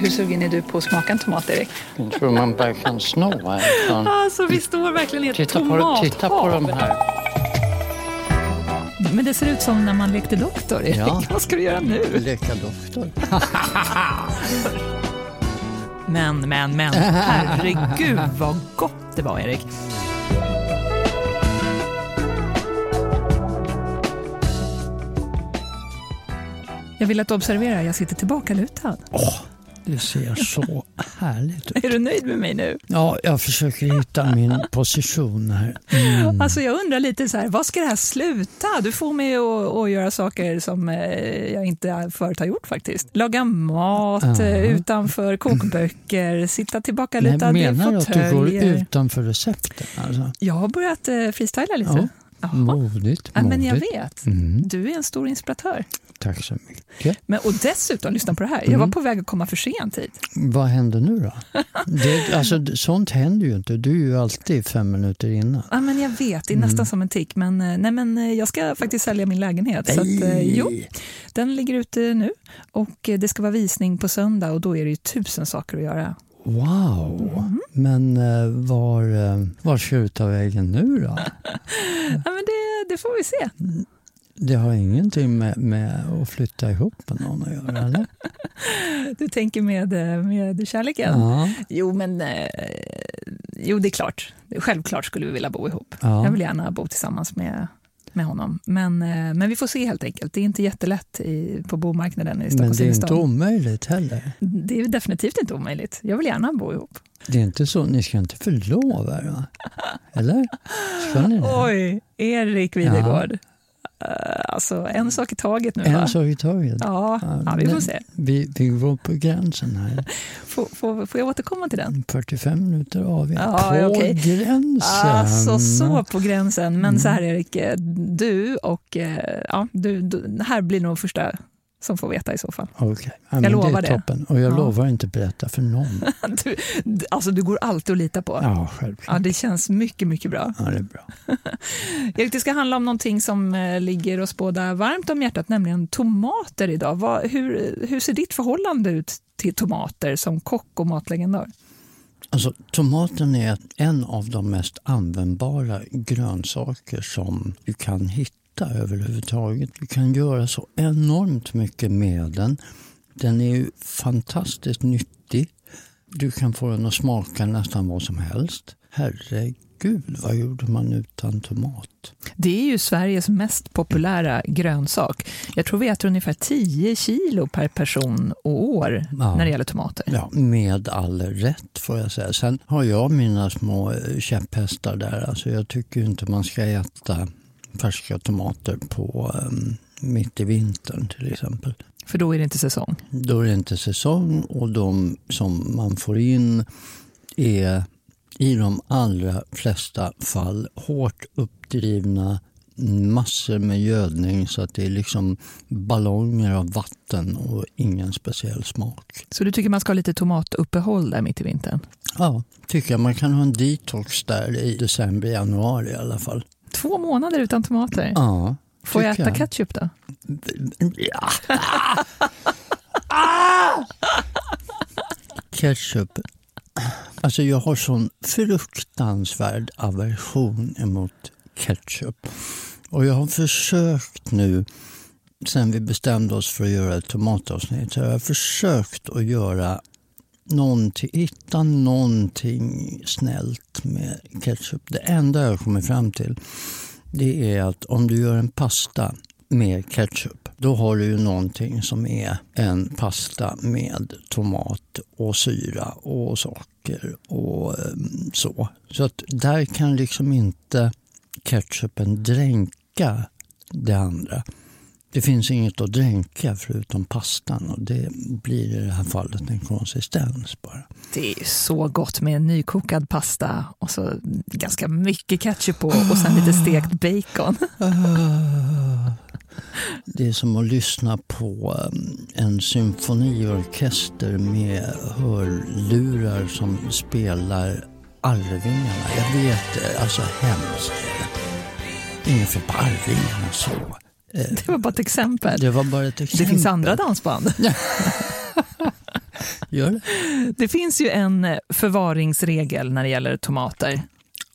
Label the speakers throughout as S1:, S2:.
S1: Hur sugen är du på att smaka en tomat, Erik?
S2: Jag tror man bara kan sno sån.
S1: Alltså, vi står verkligen i ett
S2: Titta på,
S1: tomathav.
S2: titta på de här.
S1: Men det ser ut som när man lekte doktor, Erik.
S2: Ja.
S1: Vad ska du göra nu?
S2: Leka doktor.
S1: Men, men, men. Herregud, vad gott det var, Erik. Jag vill att du observerar, jag sitter tillbaka lutad.
S2: Det ser så härligt ut.
S1: Är du nöjd med mig nu?
S2: Ja, jag försöker hitta min position här. Mm.
S1: Alltså jag undrar lite så här, vad ska det här sluta? Du får mig att, att göra saker som eh, jag inte förut har gjort faktiskt. Laga mat,
S2: Ja.
S1: eh, utanför kokböcker, sitta tillbaka
S2: Nej,
S1: lutad i
S2: menar du att du går utanför recepten? Alltså?
S1: Jag har börjat eh, freestyla lite.
S2: Ja.
S1: Jaha.
S2: Modigt,
S1: Ja, men jag
S2: modigt.
S1: vet.
S2: Mm.
S1: Du är en stor inspiratör.
S2: Tack så mycket.
S1: Men, och dessutom, lyssna på det här, jag var på väg att komma för sent hit.
S2: Vad händer nu då? Det, alltså, sånt händer ju inte. Du är ju alltid fem minuter innan.
S1: Ja, men jag vet, det är
S2: Mm.
S1: nästan som en tick. Men, eh, nej, men eh, jag ska faktiskt sälja min lägenhet. Så att, eh, jo, den ligger ute nu och det ska vara visning på söndag och då är det ju tusen saker att göra.
S2: Wow!
S1: Mm.
S2: Men var, var ska du ta vägen nu då?
S1: Ja, men det, det får vi se.
S2: Det har ingenting med, med att flytta ihop med någon att göra, eller?
S1: Du tänker med, med kärleken?
S2: Ja.
S1: Jo, men eh, jo, det är klart. Självklart skulle vi vilja bo ihop.
S2: Ja.
S1: Jag vill gärna bo tillsammans med, med honom. Men, eh, men vi får se helt enkelt. Det är inte jättelätt i, på bomarknaden i
S2: Men
S1: Stockholms
S2: det är inte omöjligt heller.
S1: Det är definitivt inte omöjligt. Jag vill gärna bo ihop.
S2: Det är inte så, ni ska inte förlova er va? Eller? Ska ni det?
S1: Oj, Erik Videgård. Eh, alltså, en sak i taget nu, va?
S2: En sak i taget.
S1: Ja, ja, vi får se.
S2: Vi, vi går på gränsen här.
S1: Får, får, får jag återkomma till den?
S2: 45 minuter av
S1: Ja,
S2: På
S1: okej.
S2: gränsen!
S1: Alltså så på gränsen. Men så här
S2: Mm.
S1: Erik, eh, du och eh, ja, du, du, här blir nog första som får veta i så fall.
S2: Okej, ja, men
S1: lovar
S2: det toppen. Och jag
S1: Ja.
S2: lovar inte berätta för någon.
S1: Du, alltså du går alltid att lita på. Ja.
S2: Ja, självklart.
S1: det känns mycket, mycket bra.
S2: Ja, det är bra.
S1: Erik, det ska handla om någonting som eh, ligger oss båda varmt om hjärtat, nämligen tomater idag. Vad, hur, hur ser ditt förhållande ut till tomater som kock och matlegendar?
S2: Alltså, tomaten är en av de mest användbara grönsaker som du kan hitta överhuvudtaget. Du kan göra så enormt mycket med den. Den är ju fantastiskt nyttig. Du kan få den att smaka nästan vad som helst. Herregud, vad gjorde man utan tomat?
S1: Det är ju Sveriges mest populära grönsak. Jag tror vi äter ungefär 10 kilo per person och år
S2: Ja.
S1: när det gäller tomater.
S2: Ja, med all rätt får jag säga. Sen har jag mina små eh, käpphästar där. Alltså jag tycker inte man ska äta färska tomater på um, mitt i vintern till exempel.
S1: För då är det inte säsong.
S2: Då är det inte säsong och de som man får in är i de allra flesta fall hårt uppdrivna massor med gödning så att det är liksom ballonger av vatten och ingen speciell smak.
S1: Så du tycker man ska ha lite tomatuppehåll där mitt i vintern?
S2: Ja, tycker jag man kan ha en detox där i december, januari i alla fall.
S1: Två månader utan tomater?
S2: Ja,
S1: Får jag äta ketchup då?
S2: Ja. Ah! Ketchup. Alltså jag har sån fruktansvärd aversion emot ketchup. Och jag har försökt nu, sen vi bestämde oss för att göra ett tomatavsnitt, så har jag försökt att göra någonting, hitta någonting snällt med ketchup. Det enda jag kommer fram till det är att om du gör en pasta med ketchup, då har du ju någonting som är en pasta med tomat och syra och socker och ehm, så. Så att där kan liksom inte ketchupen dränka det andra. Det finns inget att dränka förutom pastan och det blir i det här fallet en konsistens bara.
S1: Det är så gott med en nykokad pasta och så ganska mycket ketchup på och sen lite stekt bacon.
S2: Det är som att lyssna på um, en symfoniorkester med hörlurar som spelar Arvingarna. Jag vet, alltså hemskt. Inget fel på Arvingarna så. Eh,
S1: Det var bara ett exempel.
S2: Det var bara ett exempel.
S1: Det finns andra dansband.
S2: Gör det?
S1: Det finns ju en förvaringsregel när det gäller tomater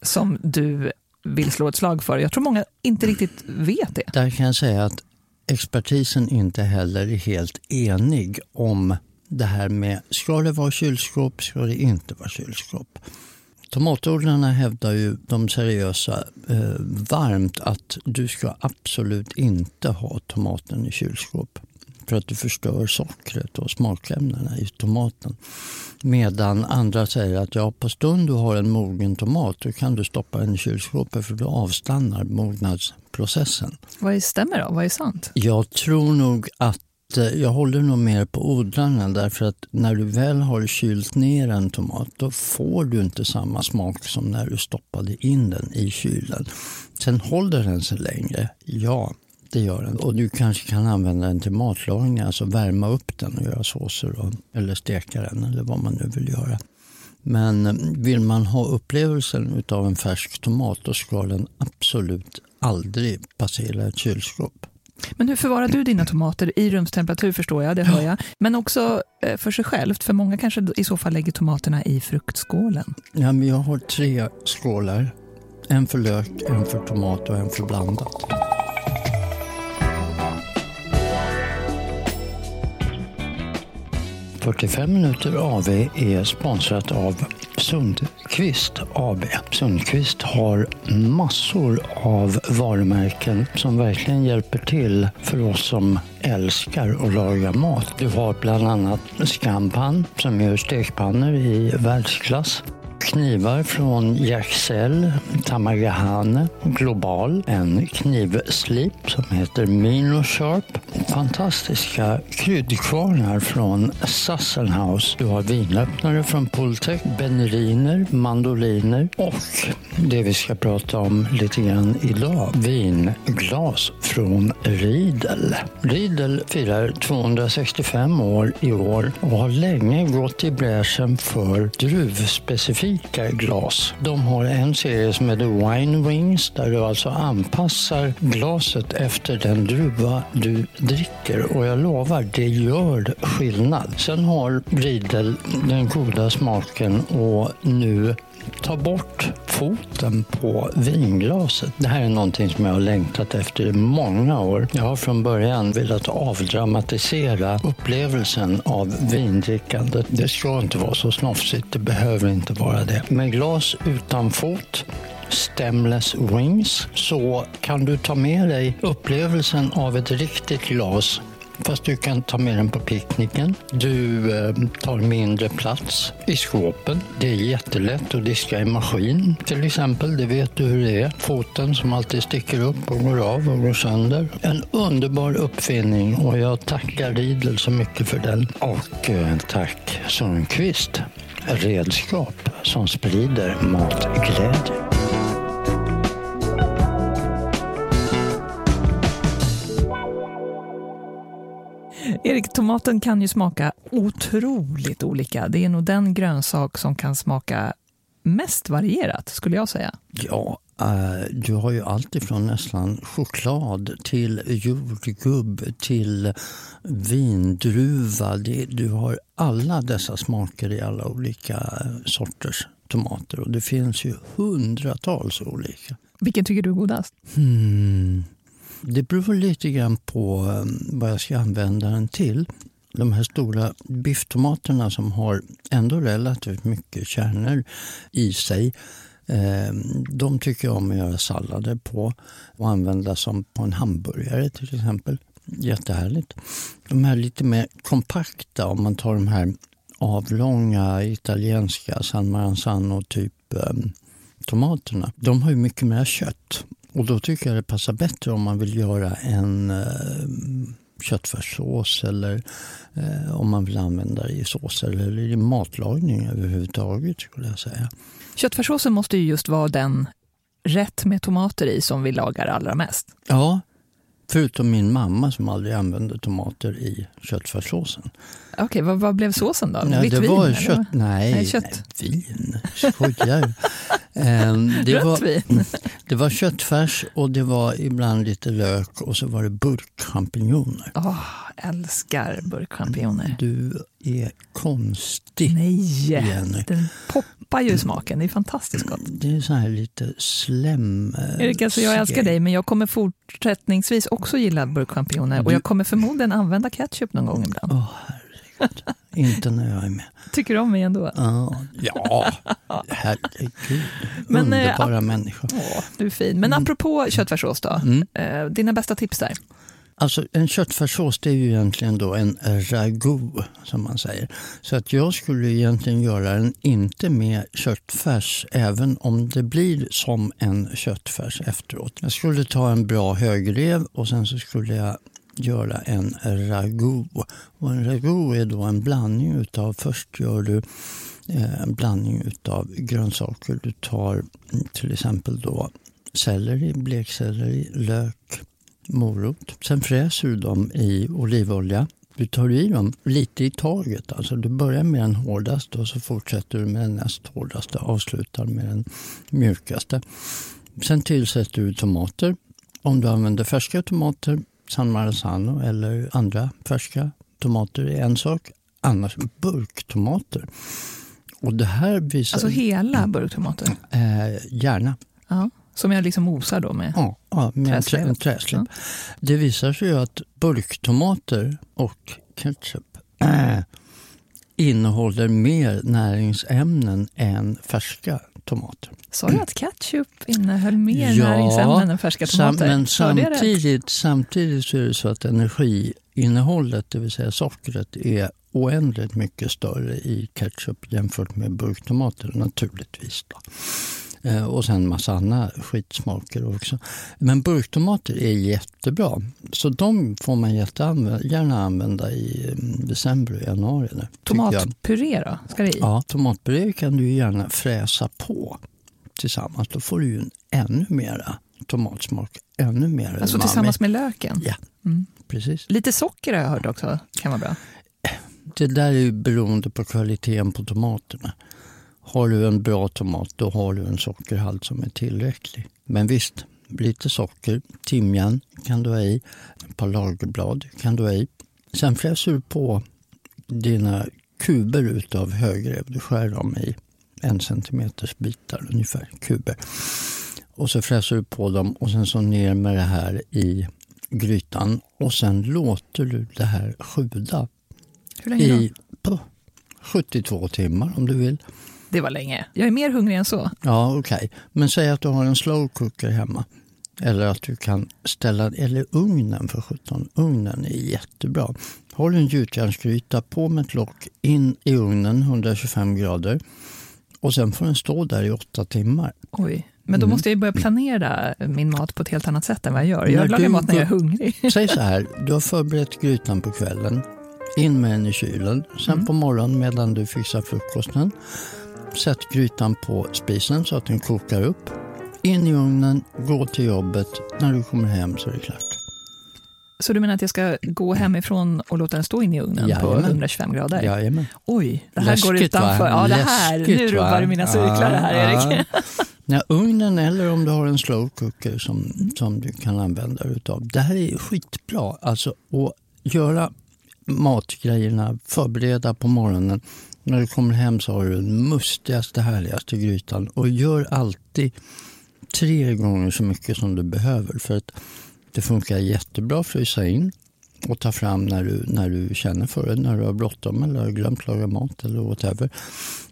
S1: som du vill slå ett slag för. Jag tror många inte riktigt vet det.
S2: Där kan jag säga att expertisen inte heller är helt enig om det här med ska det vara kylskåp, ska det inte vara kylskåp. Tomatodlarna hävdar ju, de seriösa, eh, varmt att du ska absolut inte ha tomaten i kylskåp för att du förstör sockret och smakämnena i tomaten. Medan andra säger att ja, på stund du har en mogen tomat då kan du stoppa den i kylskåpet för då avstannar mognadsprocessen.
S1: Vad stämmer då? Vad är sant?
S2: Jag tror nog att Eh, jag håller nog mer på odlarna därför att när du väl har kylt ner en tomat då får du inte samma smak som när du stoppade in den i kylen. Sen håller den sig längre, ja det gör den. Och du kanske kan använda den till matlagning, alltså värma upp den och göra såser och, eller steka den eller vad man nu vill göra. Men eh, vill man ha upplevelsen av en färsk tomat då ska den absolut aldrig passera ett kylskåp.
S1: Men hur förvarar du dina tomater? I rumstemperatur förstår jag, det hör jag. Men också eh, för sig självt, för många kanske i så fall lägger tomaterna i fruktskålen.
S2: Ja, men jag har tre skålar. En för lök, en för tomat och en för blandat. ...45 minuter AV är sponsrat av Sundqvist AB. Sundqvist har massor av varumärken som verkligen hjälper till för oss som älskar att laga mat. Du har bland annat Scampan som gör stekpannor i världsklass. Knivar från Jaxell, Tamagahane, Global, en knivslip som heter Mino Sharp. Fantastiska kryddkvarnar från Sassenhaus. Du har vinöppnare från Pultec, Beneriner, mandoliner och det vi ska prata om lite grann idag, vinglas från Riedel. Riedel firar 265 år i år och har länge gått i bräschen för druvspecifika glas. De har en serie som heter Wine Wings där du alltså anpassar glaset efter den druva du dricker och jag lovar, det gör skillnad. Sen har Riedel den goda smaken och nu ta bort foten på vinglaset. Det här är någonting som jag har längtat efter i många år. Jag har från början velat avdramatisera upplevelsen av vindrickandet. Det ska inte vara så snofsigt, det behöver inte vara det. Med glas utan fot Stemless Wings så kan du ta med dig upplevelsen av ett riktigt glas Fast du kan ta med den på picknicken. Du eh, tar mindre plats i skåpen. Det är jättelätt att diska i maskin till exempel. Det vet du hur det är. Foten som alltid sticker upp och går av och går sönder. En underbar uppfinning och jag tackar Riedel så mycket för den. Och eh, tack Sundqvist. Redskap som sprider matglädje.
S1: Erik, tomaten kan ju smaka otroligt olika. Det är nog den grönsak som kan smaka mest varierat, skulle jag säga.
S2: Ja, uh, du har ju allt ifrån nästan choklad till jordgubb till vindruva. Du har alla dessa smaker i alla olika sorters tomater och det finns ju hundratals olika.
S1: Vilken tycker du är godast?
S2: Hmm. Det beror lite grann på eh, vad jag ska använda den till. De här stora bifftomaterna som har ändå relativt mycket kärnor i sig eh, de tycker jag om att göra sallader på och använda som på en hamburgare till exempel. Jättehärligt. De här lite mer kompakta, om man tar de här avlånga italienska San Maranzano typ eh, tomaterna. De har ju mycket mer kött och då tycker jag det passar bättre om man vill göra en eh, köttfärssås eller eh, om man vill använda det i såser eller i matlagning överhuvudtaget skulle jag säga.
S1: Köttfärssåsen måste ju just vara den rätt med tomater i som vi lagar allra mest.
S2: Ja, förutom min mamma som aldrig använde tomater i köttfärssåsen.
S1: Okej, vad, vad blev såsen då?
S2: Nej,
S1: Vitt
S2: det
S1: vin?
S2: var kött, nej,
S1: Nej, kött.
S2: nej, vin. Skojar du? Ehm, det,
S1: Rött
S2: var,
S1: vin?
S2: det var köttfärs och det var ibland lite lök och så var det burkchampinjoner.
S1: Åh, älskar burkchampinjoner.
S2: Du är konstig.
S1: Nej,
S2: Jenny.
S1: den poppar ju smaken. Det är fantastiskt gott.
S2: Det är så här lite slem... eh,
S1: Erik, alltså jag älskar dig, men jag kommer fortsättningsvis också gilla burkchampinjoner. Och
S2: Du-
S1: jag kommer förmodligen använda ketchup någon gång ibland.
S2: Åh, herregud. Inte när jag är med.
S1: Tycker du om mig ändå?
S2: Ja, ja herregud.
S1: Men, eh,
S2: Underbara människor.
S1: Åh, du är fin. Men apropå köttfärssås då,
S2: Mm.
S1: eh, dina bästa tips där?
S2: Alltså en köttfärssås det är ju egentligen då en ragout som man säger. Så att jag skulle egentligen göra den inte med köttfärs även om det blir som en köttfärs efteråt. Jag skulle ta en bra högrev och sen så skulle jag göra en ragout. Och en ragout är då en blandning utav, först gör du eh, en blandning utav grönsaker. Du tar till exempel då selleri, blekselleri, lök, morot. Sen fräser du dem i olivolja. Du tar i dem lite i taget. Alltså du börjar med den hårdaste och så fortsätter du med den näst hårdaste och avslutar med den mjukaste. Sen tillsätter du tomater. Om du använder färska tomater, San Marzano eller andra färska tomater är en sak. Annars burktomater. Och det här visar...
S1: Alltså hela burktomater?
S2: eh, gärna.
S1: Ja. Som jag liksom mosar då med?
S2: Ja, ja med en, trä,
S1: Träslev.
S2: en träslev. Det visar sig ju att burktomater och ketchup äh, innehåller mer näringsämnen än färska tomater.
S1: Sa du att ketchup innehöll mer näringsämnen än färska
S2: sam-
S1: tomater?
S2: men
S1: jag rätt?
S2: samtidigt, samtidigt så är det så att energiinnehållet, det vill säga sockret, är oändligt mycket större i ketchup jämfört med burktomater naturligtvis. Då. Eh, Och sen massa andra skitsmaker också. Men burktomater är jättebra. Så de får man jätteanvä- gärna använda i mm, december och januari.
S1: Tomatpuré då? Ska det i?
S2: Ja, tomatpuré kan du gärna fräsa på tillsammans. Då får du ju en ännu mera tomatsmak. Ännu mer
S1: Alltså
S2: umami.
S1: tillsammans med löken?
S2: Ja,
S1: Mm.
S2: precis.
S1: Lite socker har jag hört också kan vara bra.
S2: Det där är ju beroende på kvaliteten på tomaterna. Har du en bra tomat då har du en sockerhalt som är tillräcklig. Men visst, lite socker, timjan kan du ha i, ett par lagerblad kan du ha i. Sen fräser du på dina kuber utav högrev. Du skär dem i en centimeters bitar ungefär, kuber. Och så fräser du på dem och sen så ner med det här i grytan och sen låter du det här sjuda
S1: Hur länge då?
S2: i på 72 timmar om du vill.
S1: Det var länge. Jag är mer hungrig än så.
S2: Ja, okej. Men säg att du har en slow cooker hemma. Eller att du kan ställa, eller ugnen för 17. Ugnen är jättebra. Du en gjutjärnsgryta, på med ett lock, in i ugnen 125 grader. Och sen får den stå där i åtta timmar.
S1: Oj. Men då
S2: Mm.
S1: måste jag börja planera min mat på ett helt annat sätt än vad jag gör.
S2: När
S1: Jag lagar mat när jag är hungrig.
S2: Säg så här, du har förberett grytan på kvällen. In med den i kylen. Sen på morgonen medan du fixar frukosten. Sätt grytan på spisen så att den kokar upp. In i ugnen, gå till jobbet. När du kommer hem så är det klart.
S1: Så du menar att jag ska gå hemifrån och låta den stå in i ugnen på
S2: Jajamän.
S1: 125 grader?
S2: Jajamän.
S1: Oj, det här går
S2: Läskigt, va?
S1: utanför. Ja, det här.
S2: Läskigt,
S1: nu rubbar du mina cirklar här,
S2: Ja,
S1: Erik.
S2: ja. Ja, ugnen eller om du har en slow cooker som, som du kan använda utav. Det här är skitbra. Alltså att göra matgrejerna, förbereda på morgonen. När du kommer hem så har du den mustigaste, härligaste grytan. Och gör alltid tre gånger så mycket som du behöver. För att det funkar jättebra att frysa in och ta fram när du, när du känner för det, när du har bråttom eller har glömt laga mat eller whatever.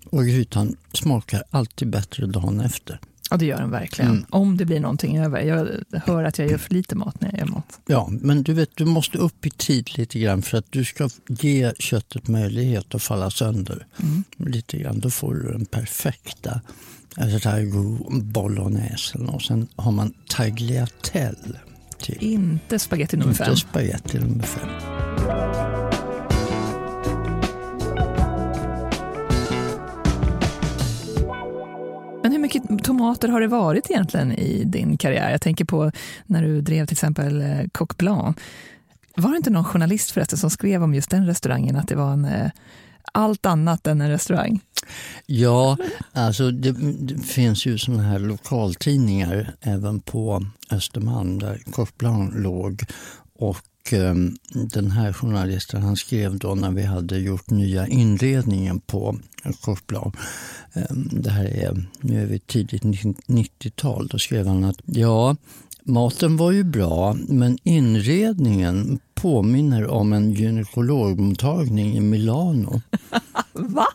S2: Och grytan smakar alltid bättre dagen efter.
S1: Ja, det gör den verkligen.
S2: Mm.
S1: Om det blir någonting över. Jag hör att jag gör för lite mat när jag gör mat.
S2: Ja, men du vet, du måste upp i tid lite grann för att du ska ge köttet möjlighet att falla sönder.
S1: Mm.
S2: Lite grann, då får du den perfekta ragu bolognese och sen har man tagliatelle till.
S1: Inte spaghetti nummer fem.
S2: Inte spaghetti nummer fem.
S1: Mycket tomater har det varit egentligen i din karriär? Jag tänker på när du drev till exempel eh, Coq Blanc. Var det inte någon journalist förresten som skrev om just den restaurangen, att det var en, eh, allt annat än en restaurang?
S2: Ja, alltså det, det finns ju sådana här lokaltidningar även på Östermalm där Coq Blanc låg. Och eh, den här journalisten han skrev då när vi hade gjort nya inredningen på Coq Blanc. Eh, det här är, nu är vi tidigt 90-tal, då skrev han att ja, maten var ju bra men inredningen påminner om en gynekologmottagning i Milano.
S1: Va?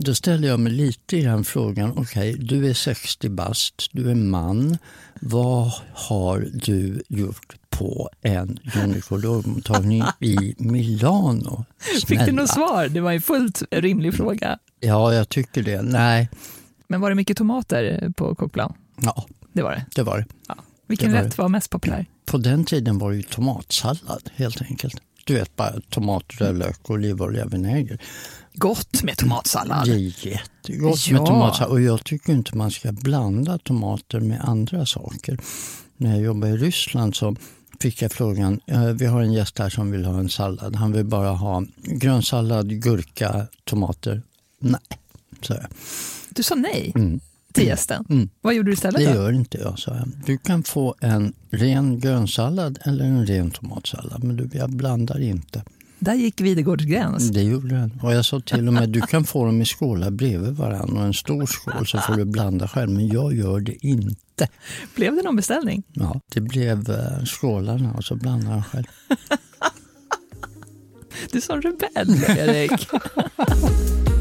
S2: Då ställer jag mig lite grann frågan, okej, okay, du är 60 bast, du är man. Vad har du gjort på en gynekologmottagning i Milano?
S1: Snälla. Fick du något svar? Det var en fullt rimlig fråga.
S2: Ja, jag tycker det. Nej.
S1: Men var det mycket tomater på Coq
S2: Ja,
S1: det var det.
S2: det, var det.
S1: Ja. Vilken det var rätt det. var mest populär?
S2: På den tiden var det ju tomatsallad helt enkelt. Du vet bara tomat, rödlök, olivolja, vinäger.
S1: Gott med tomatsallad.
S2: Det är jättegott ja. med tomatsallad. Och jag tycker inte man ska blanda tomater med andra saker. När jag jobbade i Ryssland så fick jag frågan, vi har en gäst här som vill ha en sallad. Han vill bara ha grönsallad, gurka, tomater. Nej, sa jag.
S1: Du sa nej?
S2: Mm.
S1: Till gästen? Mm. Vad gjorde du istället?
S2: Det gör inte jag, sa jag. Du kan få en ren grönsallad eller en ren tomatsallad, men du, jag blandar inte.
S1: Där gick Videgårds gräns.
S2: Det gjorde den. Och jag sa till och med du kan få dem i skålar bredvid varandra och en stor skål så får du blanda själv. Men jag gör det inte.
S1: Blev det någon beställning?
S2: Ja, det blev uh, skålarna och så blandade jag själv.
S1: du är som rebell, Erik.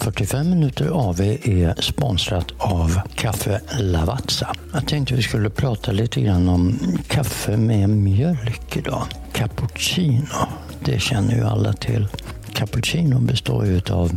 S2: ”45 minuter AV är sponsrat av Kaffe Lavazza. Jag tänkte vi skulle prata lite grann om kaffe med mjölk idag. Cappuccino, det känner ju alla till. Cappuccino består ju av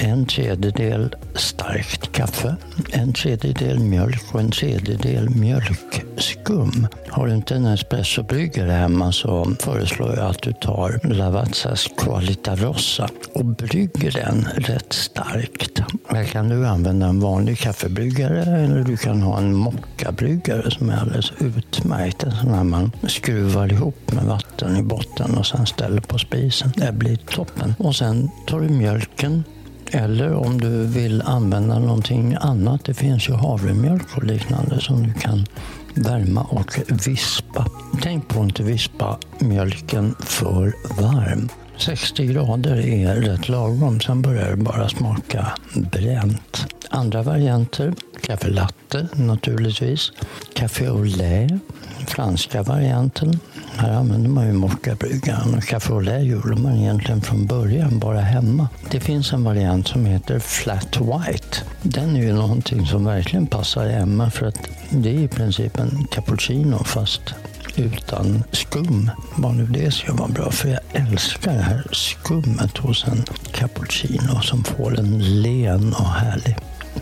S2: en tredjedel starkt kaffe, en tredjedel mjölk och en tredjedel mjölkskum. Har du inte en espressobryggare hemma så föreslår jag att du tar Lavazzas Qualita Rossa och brygger den rätt starkt. Här kan du använda en vanlig kaffebryggare eller du kan ha en mockabryggare som är alldeles utmärkt. En sån här man skruvar ihop med vatten i botten och sen ställer på spisen. Det blir toppen. Och sen tar du mjölken eller om du vill använda någonting annat. Det finns ju havremjölk och liknande som du kan värma och vispa. Tänk på att inte vispa mjölken för varm. 60 grader är rätt lagom, sen börjar det bara smaka bränt. Andra varianter, kaffe latte naturligtvis, café au lait, franska varianten. Här använder man ju mockabryggaren och café au lait gjorde man egentligen från början bara hemma. Det finns en variant som heter flat white. Den är ju någonting som verkligen passar Emma för att det är i princip en cappuccino fast utan skum. Vad nu det ska vara bra, för jag älskar det här skummet hos en cappuccino som får en len och härlig.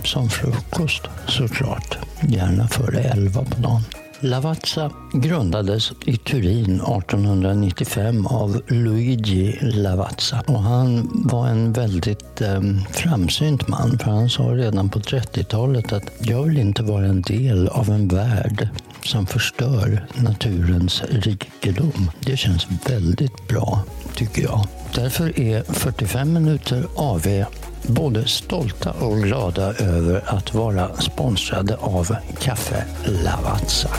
S2: Som frukost såklart, gärna före elva på dagen. Lavazza grundades i Turin 1895 av Luigi Lavazza. Och han var en väldigt eh, framsynt man för han sa redan på 30-talet att jag vill inte vara en del av en värld som förstör naturens rikedom. Det känns väldigt bra, tycker jag. Därför är 45 minuter AV både stolta och glada över att vara sponsrade av Kaffe Lavazza.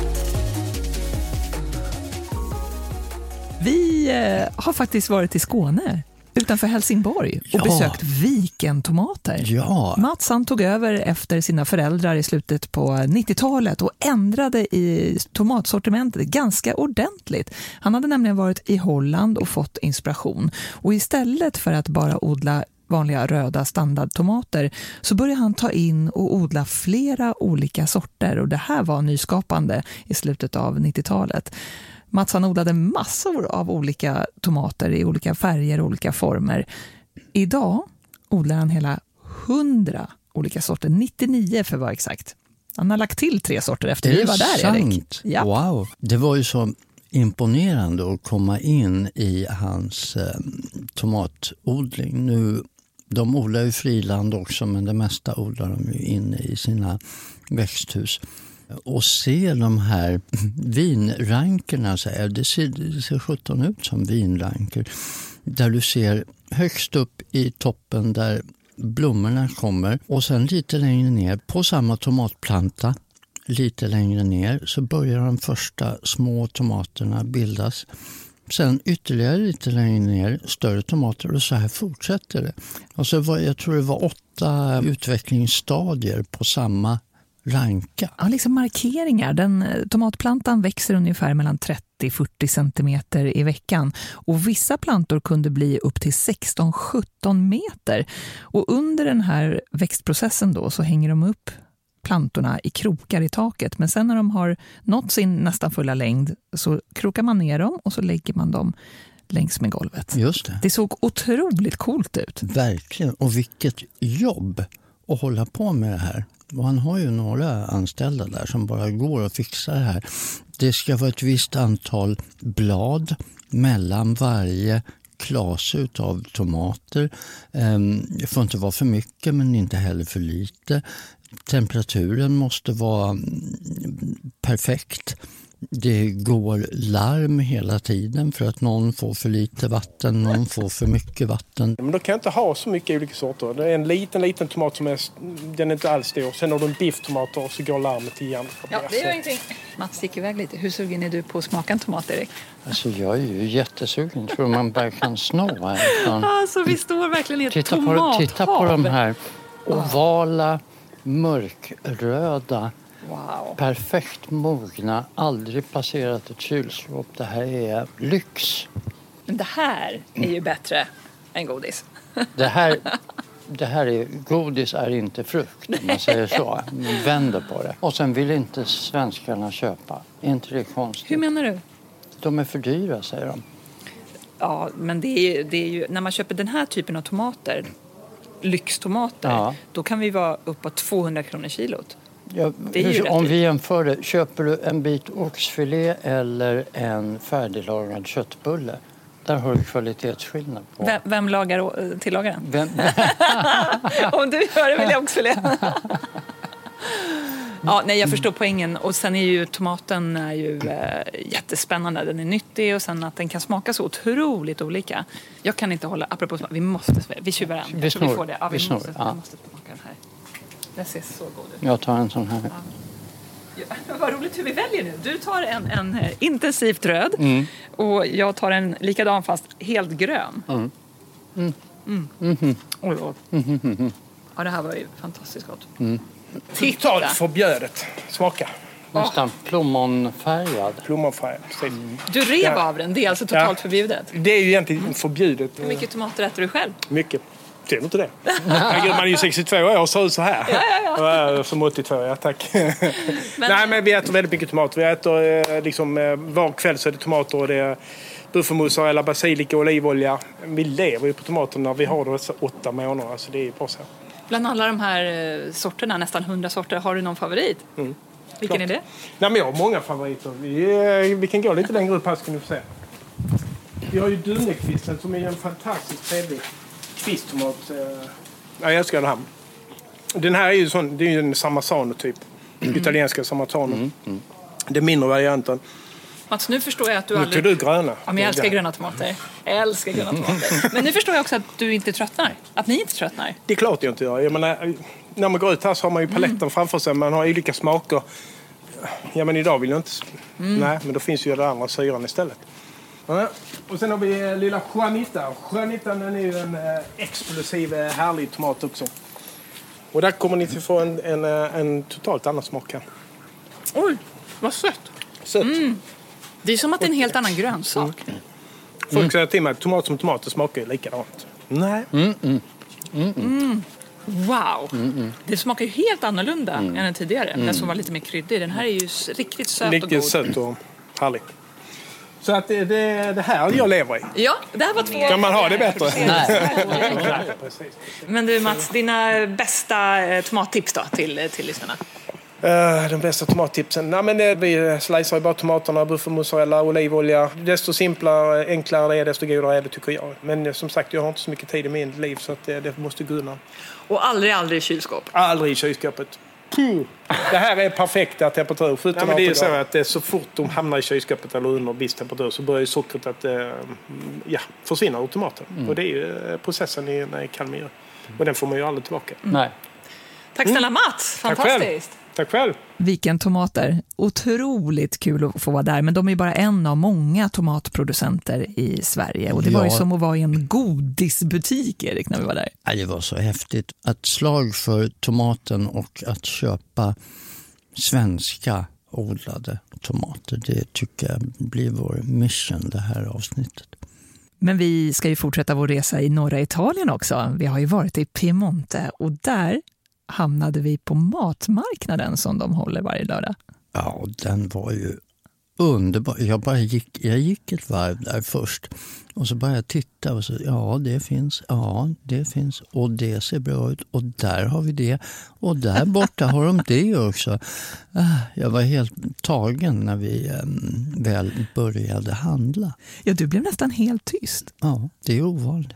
S1: Vi eh, har faktiskt varit i Skåne utanför Helsingborg och ja. besökt Vikentomater.
S2: Ja.
S1: Mats han tog över efter sina föräldrar i slutet på 90-talet och ändrade i tomatsortimentet ganska ordentligt. Han hade nämligen varit i Holland och fått inspiration och istället för att bara odla vanliga röda standardtomater så började han ta in och odla flera olika sorter och det här var nyskapande i slutet av 90-talet. Mats han odlade massor av olika tomater i olika färger och olika former. Idag odlar han hela 100 olika sorter, 99 för att vara exakt. Han har lagt till tre sorter efter vi var där? Erik. Ja.
S2: Wow. Det var ju så imponerande att komma in i hans eh, tomatodling. Nu, de odlar ju friland också, men det mesta odlar de ju inne i sina växthus. Och se de här vinrankerna, så här, det ser, det ser 17 ut som vinranker. Där du ser högst upp i toppen där blommorna kommer och sen lite längre ner på samma tomatplanta lite längre ner så börjar de första små tomaterna bildas. Sen ytterligare lite längre ner större tomater och så här fortsätter det. Alltså, och så var, jag tror det var åtta utvecklingsstadier på samma ranka.
S1: Ja, liksom markeringar. Den, eh, tomatplantan växer ungefär mellan 30-40 centimeter i veckan. Och vissa plantor kunde bli upp till 16-17 meter. Och under den här växtprocessen då så hänger de upp plantorna i krokar i taket. Men sen när de har nått sin nästan fulla längd så krokar man ner dem och så lägger man dem längs med golvet.
S2: Just det.
S1: Det såg otroligt coolt ut.
S2: Verkligen. Och vilket jobb att hålla på med det här. Och han har ju några anställda där som bara går och fixar det här. Det ska vara ett visst antal blad mellan varje klase av tomater. Ehm, det får inte vara för mycket men inte heller för lite. Temperaturen måste vara mm, perfekt. Det går larm hela tiden för att någon får för lite vatten, någon får för mycket vatten.
S3: Men då kan jag inte ha så mycket olika sorter. Det är en liten, liten tomat som är, den är inte alls stor. Sen har du en bifftomater och så går larmet igen.
S1: Ja, det gör ingenting. Mats stick iväg lite. Hur sugen är du på att smaka en tomat, Erik?
S2: Alltså jag är ju jättesugen. Tror man bara kan snå härifrån.
S1: Alltså, vi står verkligen i ett
S2: Titta på,
S1: tomathav.
S2: titta på de här ovala, mörkröda,
S1: Wow.
S2: perfekt mogna, aldrig passerat ett kylskåp. Det här är lyx.
S1: Men det här är ju bättre än godis.
S2: Det här, det här är, godis är inte frukt, om man säger så. Man vänder på det. Och sen vill inte svenskarna köpa. Är inte det konstigt?
S1: Hur menar du?
S2: De är för dyra, säger de.
S1: Ja, men det är, det är ju, när man köper den här typen av tomater, lyxtomater,
S2: Ja.
S1: då kan vi vara uppåt 200 kronor kilot.
S2: Ja, om vi jämför det, köper du en bit oxfilé eller en färdiglagad köttbulle? Där har du kvalitetsskillnad på.
S1: Vem, vem lagar, tillagar den?
S2: Vem,
S1: Om du gör det vill jag det. Ja, nej, jag förstår poängen. Och sen är ju tomaten är ju eh, jättespännande. Den är nyttig och sen att den kan smaka så otroligt olika. Jag kan inte hålla, apropå vi måste, vi tjuvar den.
S2: Vi snor.
S1: får det. Ja, vi,
S2: Vi
S1: måste, vi måste smaka den här. Den ser så god ut.
S2: jag tar en sån här.
S1: Ja, vad roligt hur vi väljer nu. Du tar en, en eh, intensivt röd
S2: Mm.
S1: och jag tar en likadan fast helt grön. Mm.
S2: Mm-hmm.
S1: Oj, oj. Ja, det här var ju fantastiskt gott.
S2: Mm.
S1: Titta!
S3: Totalt förbjudet. Smaka.
S2: Nästan plommonfärgad.
S3: Plommonfärg. precis.
S1: Du rev
S3: Ja.
S1: av den, det är alltså totalt
S3: Ja.
S1: förbjudet.
S3: Det är ju egentligen förbjudet.
S1: Hur mycket tomater äter du själv?
S3: Mycket. Du inte det? Herregud, man är ju 62 år och ser ut så här. Ja, ja, Som 82, ja tack. Nej, men vi äter väldigt mycket tomater. Vi äter eh, liksom eh, var kväll så är det tomater och det är buffelmozzarella, basilika och olivolja. Vi lever ju på tomaterna. Vi har det så åtta månader. Alltså det är bra så.
S1: Bland alla de här eh, sorterna, nästan hundra sorter, har du någon favorit? Vilken är det?
S3: Nej, men jag har många favoriter. Vi, vi kan gå lite längre upp här ska ni få se. Vi har ju dunekvisten som är en fantastiskt trevlig kvisttomat. eh. Ja, jag älskar den här. Den här är ju, sån, det är ju en Samazano typ. Italienska Samazano. Den mindre varianten.
S1: Mats, nu förstår jag att du
S3: Nu
S1: aldrig...
S3: tog du gröna.
S1: Ja, men jag älskar gröna tomater. Jag älskar gröna tomater. Men nu förstår jag också att du inte tröttnar. Att ni inte tröttnar.
S3: Det är klart jag inte gör. Jag menar, när man går ut här så har man ju paletten framför sig. Man har olika smaker. Ja, men idag vill jag inte... Nej, men då finns ju den andra syran istället. Ja. Och sen har vi eh, lilla Juanita. Juanita den är ju en eh, explosiv, eh, härlig tomat också. Och där kommer ni att få en, en, en totalt annan smak här.
S1: Oj, vad sött.
S3: Sött.
S1: Det är som att det är en helt annan grönsak.
S3: Folk säger till mig att tomat som tomat smakar ju likadant. Nej.
S1: Wow! Det smakar ju helt annorlunda än den tidigare. Den som var lite mer kryddig. Den här är ju riktigt söt och
S3: Riktigt
S1: god.
S3: sött och härlig. Så att det, det, det här jag lever i.
S1: Ja, det här var två...
S3: Kan man ha det bättre?
S2: Nej.
S1: Men du Mats, dina bästa eh, tomattips då till, till lyssnarna?
S3: Eh, de bästa tomattipsen? Nej, men det, vi slicear ju bara tomaterna, buffelmozzarella, olivolja. Desto simplare, enklare det är, desto godare är det tycker jag. Men eh, som sagt, jag har inte så mycket tid i mitt liv så att det, det måste gå undan.
S1: Och aldrig, aldrig i kylskåp.
S3: Aldrig i kylskåpet. Puh. Det här är perfekta temperatur. 17
S4: Ja, men det är så
S3: att det, så fort de hamnar i kylskåpet eller under viss temperatur så börjar sockret att eh, ja, försvinna ur tomaten. Och det är ju eh, processen i en eh, kall miljö. Och den får man ju aldrig tillbaka.
S2: Nej.
S1: Tack snälla Mats,
S3: Tack själv.
S1: fantastiskt.
S3: Tack själv.
S1: Viken Tomater, otroligt kul att få vara där, men de är bara en av många tomatproducenter i Sverige. Och det var ju
S2: Ja.
S1: som att vara i en godisbutik, Erik, när vi var där.
S2: Ja, Det var så häftigt. Ett slag för tomaten och att köpa svenska odlade tomater. Det tycker jag blir vår mission det här avsnittet.
S1: Men vi ska ju fortsätta vår resa i norra Italien också. Vi har ju varit i Piemonte och där hamnade vi på matmarknaden som de håller varje lördag.
S2: Ja, den var ju underbar. Jag, bara gick, jag gick ett varv där först och så började jag titta och så, ja det finns, ja det finns och det ser bra ut och där har vi det och där borta har de det också. Ah, Jag var helt tagen när vi em, väl började handla.
S1: Ja, du blev nästan helt tyst.
S2: Ja, det är ovanligt.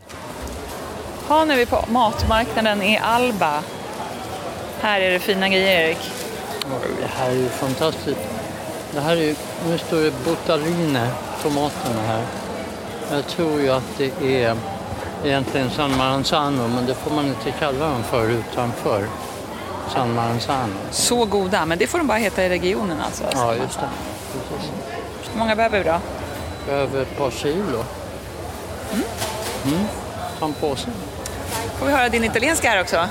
S1: Ja, nu är vi på matmarknaden i Alba. Här är det fina grejer, Erik.
S2: Det här är ju fantastiskt. Det här är ju, nu står det Botaline, tomaterna här. Jag tror ju att det är egentligen San Maranzano, men det får man inte kalla dem för utanför San Maranzano.
S1: Så goda, men det får de bara heta i regionen alltså.
S2: Ja, just det. Precis.
S1: Hur många behöver vi då?
S2: Över ett par kilo. Mm. Ta en påse.
S1: Får vi höra din italienska här också?